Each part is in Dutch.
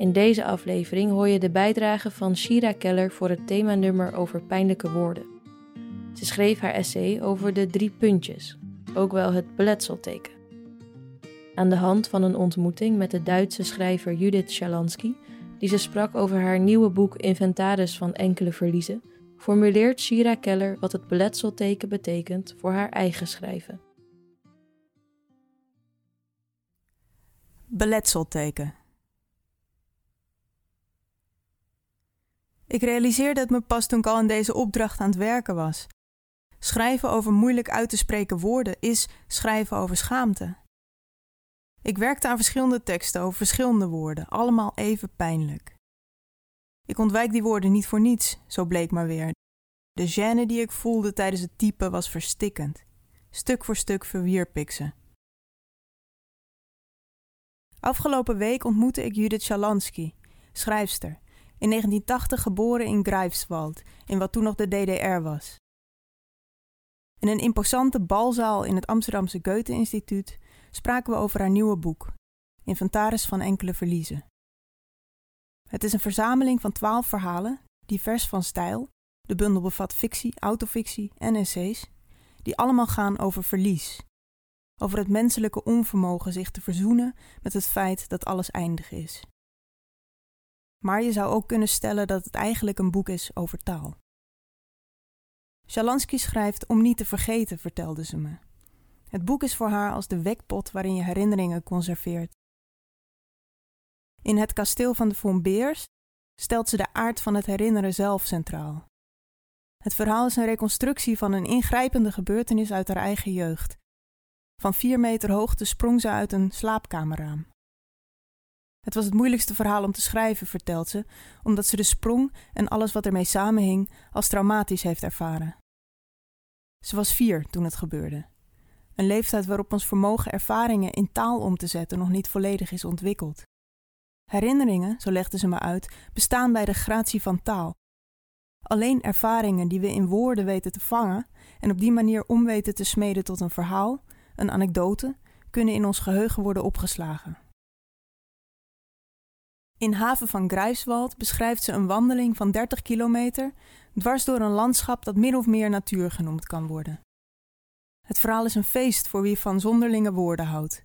In deze aflevering hoor je de bijdrage van Shira Keller voor het themanummer over pijnlijke woorden. Ze schreef haar essay over de drie puntjes, ook wel het beletselteken. Aan de hand van een ontmoeting met de Duitse schrijver Judith Schalansky die ze sprak over haar nieuwe boek Inventaris van enkele verliezen, formuleert Shira Keller wat het beletselteken betekent voor haar eigen schrijven. Beletselteken. Ik realiseerde het me pas toen ik al in deze opdracht aan het werken was. Schrijven over moeilijk uit te spreken woorden is schrijven over schaamte. Ik werkte aan verschillende teksten over verschillende woorden, allemaal even pijnlijk. Ik ontwijk die woorden niet voor niets, zo bleek maar weer. De gêne die ik voelde tijdens het typen was verstikkend. Stuk voor stuk verwierp ik ze. Afgelopen week ontmoette ik Judith Schalansky, schrijfster, in 1980 geboren in Greifswald, in wat toen nog de DDR was. In een imposante balzaal in het Amsterdamse Goethe-instituut spraken we over haar nieuwe boek, Inventaris van enkele verliezen. Het is een verzameling van twaalf verhalen, divers van stijl. De bundel bevat fictie, autofictie en essays, die allemaal gaan over verlies. Over het menselijke onvermogen zich te verzoenen met het feit dat alles eindig is. Maar je zou ook kunnen stellen dat het eigenlijk een boek is over taal. Shalansky schrijft om niet te vergeten, vertelde ze me. Het boek is voor haar als de wekpot waarin je herinneringen conserveert. In het kasteel van de Von Beers stelt ze de aard van het herinneren zelf centraal. Het verhaal is een reconstructie van een ingrijpende gebeurtenis uit haar eigen jeugd. Van vier meter hoogte sprong ze uit een slaapkamerraam. Het was het moeilijkste verhaal om te schrijven, vertelt ze, omdat ze de sprong en alles wat ermee samenhing als traumatisch heeft ervaren. Ze was vier toen het gebeurde. Een leeftijd waarop ons vermogen ervaringen in taal om te zetten nog niet volledig is ontwikkeld. Herinneringen, zo legde ze me uit, bestaan bij de gratie van taal. Alleen ervaringen die we in woorden weten te vangen en op die manier om weten te smeden tot een verhaal, een anekdote, kunnen in ons geheugen worden opgeslagen. In haven van Greifswald beschrijft ze een wandeling van 30 kilometer dwars door een landschap dat min of meer natuur genoemd kan worden. Het verhaal is een feest voor wie van zonderlinge woorden houdt.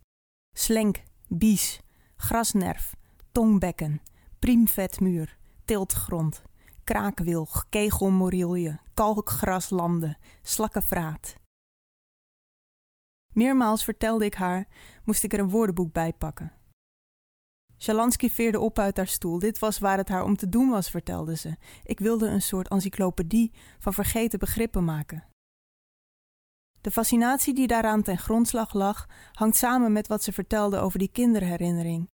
Slenk, bies, grasnerf, tongbekken, priemvetmuur, tiltgrond, kraakwilg, kegelmorilje, kalkgraslanden, slakkenvraat. Meermaals vertelde ik haar, moest ik er een woordenboek bij pakken. Shalansky veerde op uit haar stoel. Dit was waar het haar om te doen was, vertelde ze. Ik wilde een soort encyclopedie van vergeten begrippen maken. De fascinatie die daaraan ten grondslag lag, hangt samen met wat ze vertelde over die kinderherinnering.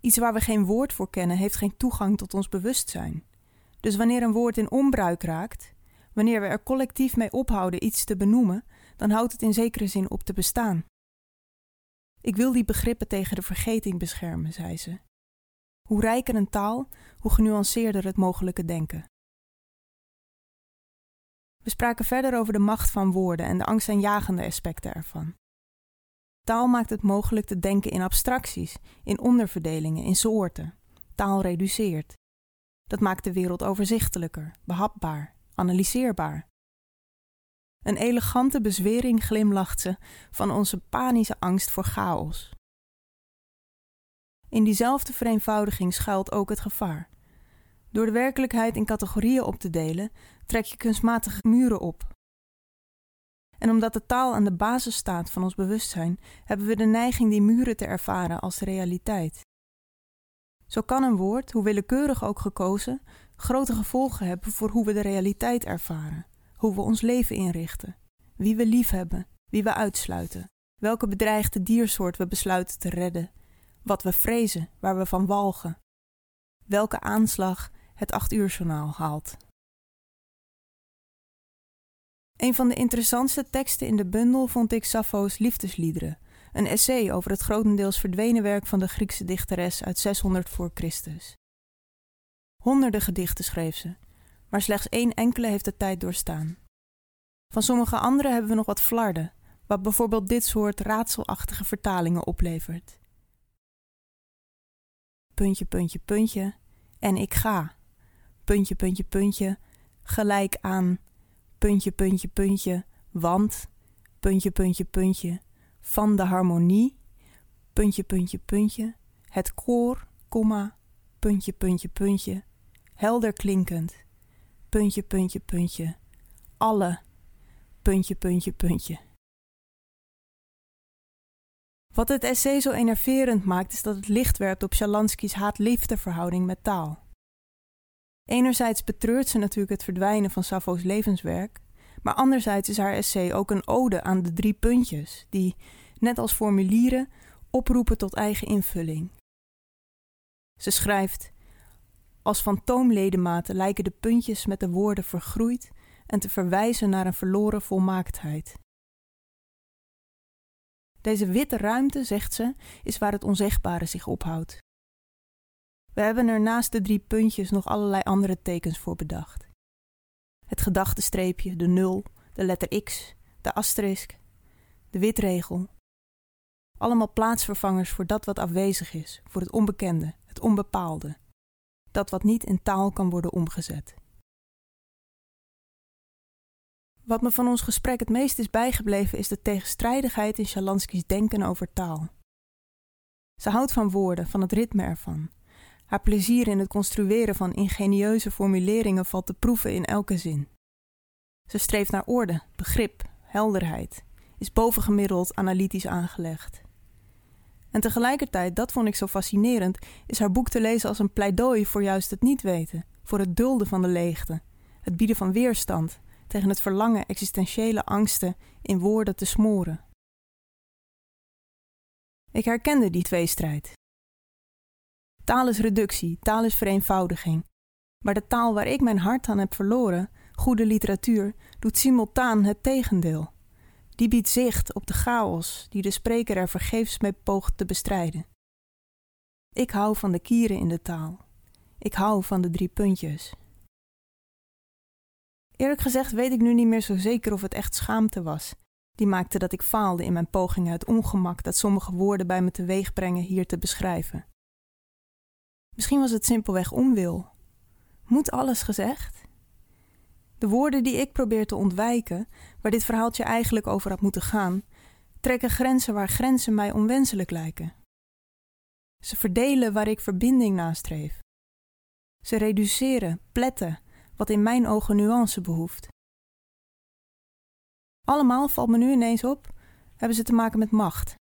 Iets waar we geen woord voor kennen, heeft geen toegang tot ons bewustzijn. Dus wanneer een woord in onbruik raakt, wanneer we er collectief mee ophouden iets te benoemen, dan houdt het in zekere zin op te bestaan. Ik wil die begrippen tegen de vergeting beschermen, zei ze. Hoe rijker een taal, hoe genuanceerder het mogelijke denken. We spraken verder over de macht van woorden en de angstaanjagende aspecten ervan. Taal maakt het mogelijk te denken in abstracties, in onderverdelingen, in soorten. Taal reduceert. Dat maakt de wereld overzichtelijker, behapbaar, analyseerbaar. Een elegante bezwering glimlacht ze van onze panische angst voor chaos. In diezelfde vereenvoudiging schuilt ook het gevaar. Door de werkelijkheid in categorieën op te delen, trek je kunstmatige muren op. En omdat de taal aan de basis staat van ons bewustzijn, hebben we de neiging die muren te ervaren als realiteit. Zo kan een woord, hoe willekeurig ook gekozen, grote gevolgen hebben voor hoe we de realiteit ervaren, hoe we ons leven inrichten, wie we liefhebben, wie we uitsluiten, welke bedreigde diersoort we besluiten te redden, wat we vrezen, waar we van walgen, welke aanslag het 8 uur journaal haalt. Een van de interessantste teksten in de bundel vond ik Sappho's Liefdesliederen, een essay over het grotendeels verdwenen werk van de Griekse dichteres uit 600 voor Christus. Honderden gedichten schreef ze, maar slechts één enkele heeft de tijd doorstaan. Van sommige andere hebben we nog wat flarden, wat bijvoorbeeld dit soort raadselachtige vertalingen oplevert. Puntje, puntje, puntje, en ik ga. Puntje, puntje, puntje, gelijk aan. Puntje, puntje, puntje, want. Puntje, puntje, puntje, van de harmonie. Puntje, puntje, puntje, het koor, komma, puntje, puntje, puntje, helder klinkend. Puntje, puntje, puntje, alle. Puntje, puntje, puntje. Wat het essay zo enerverend maakt, is dat het licht werpt op Shalansky's haat-liefde met taal. Enerzijds betreurt ze natuurlijk het verdwijnen van Sappho's levenswerk, maar anderzijds is haar essay ook een ode aan de drie puntjes, die, net als formulieren, oproepen tot eigen invulling. Ze schrijft: Als fantoomledematen lijken de puntjes met de woorden vergroeid en te verwijzen naar een verloren volmaaktheid. Deze witte ruimte, zegt ze, is waar het onzegbare zich ophoudt. We hebben er naast de drie puntjes nog allerlei andere tekens voor bedacht. Het gedachtenstreepje, de nul, de letter X, de asterisk, de witregel. Allemaal plaatsvervangers voor dat wat afwezig is, voor het onbekende, het onbepaalde. Dat wat niet in taal kan worden omgezet. Wat me van ons gesprek het meest is bijgebleven is de tegenstrijdigheid in Shalansky's denken over taal. Ze houdt van woorden, van het ritme ervan. Haar plezier in het construeren van ingenieuze formuleringen valt te proeven in elke zin. Ze streeft naar orde, begrip, helderheid, is bovengemiddeld analytisch aangelegd. En tegelijkertijd, dat vond ik zo fascinerend, is haar boek te lezen als een pleidooi voor juist het niet weten, voor het dulden van de leegte, het bieden van weerstand, tegen het verlangen existentiële angsten in woorden te smoren. Ik herkende die tweestrijd. Taal is reductie, taal is vereenvoudiging. Maar de taal waar ik mijn hart aan heb verloren, goede literatuur, doet simultaan het tegendeel. Die biedt zicht op de chaos die de spreker er vergeefs mee poogt te bestrijden. Ik hou van de kieren in de taal. Ik hou van de drie puntjes. Eerlijk gezegd weet ik nu niet meer zo zeker of het echt schaamte was. Die maakte dat ik faalde in mijn pogingen het ongemak dat sommige woorden bij me teweeg brengen hier te beschrijven. Misschien was het simpelweg onwil. Moet alles gezegd? De woorden die ik probeer te ontwijken, waar dit verhaaltje eigenlijk over had moeten gaan, trekken grenzen waar grenzen mij onwenselijk lijken. Ze verdelen waar ik verbinding nastreef. Ze reduceren, pletten, wat in mijn ogen nuance behoeft. Allemaal valt me nu ineens op, hebben ze te maken met macht.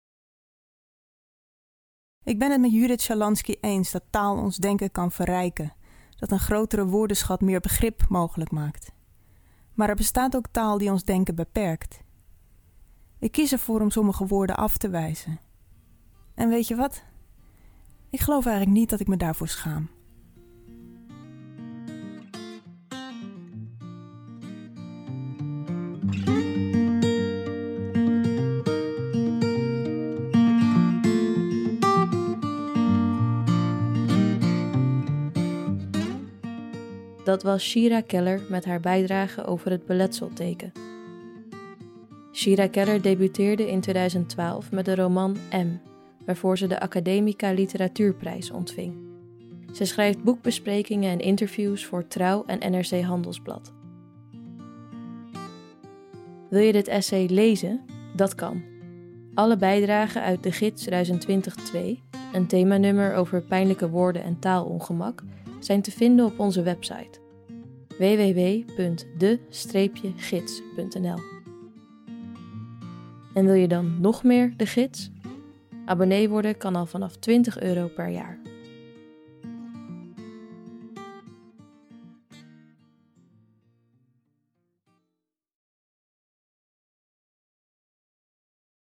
Ik ben het met Judith Shalansky eens dat taal ons denken kan verrijken, dat een grotere woordenschat meer begrip mogelijk maakt. Maar er bestaat ook taal die ons denken beperkt. Ik kies ervoor om sommige woorden af te wijzen. En weet je wat? Ik geloof eigenlijk niet dat ik me daarvoor schaam. Dat was Shira Keller met haar bijdrage over het beletselteken. Shira Keller debuteerde in 2012 met de roman M, waarvoor ze de Academica Literatuurprijs ontving. Ze schrijft boekbesprekingen en interviews voor Trouw en NRC Handelsblad. Wil je dit essay lezen? Dat kan. Alle bijdragen uit de gids 2020-2, een themanummer over pijnlijke woorden en taalongemak, zijn te vinden op onze website www.de-gids.nl. En wil je dan nog meer de gids? Abonnee worden kan al vanaf 20 euro per jaar.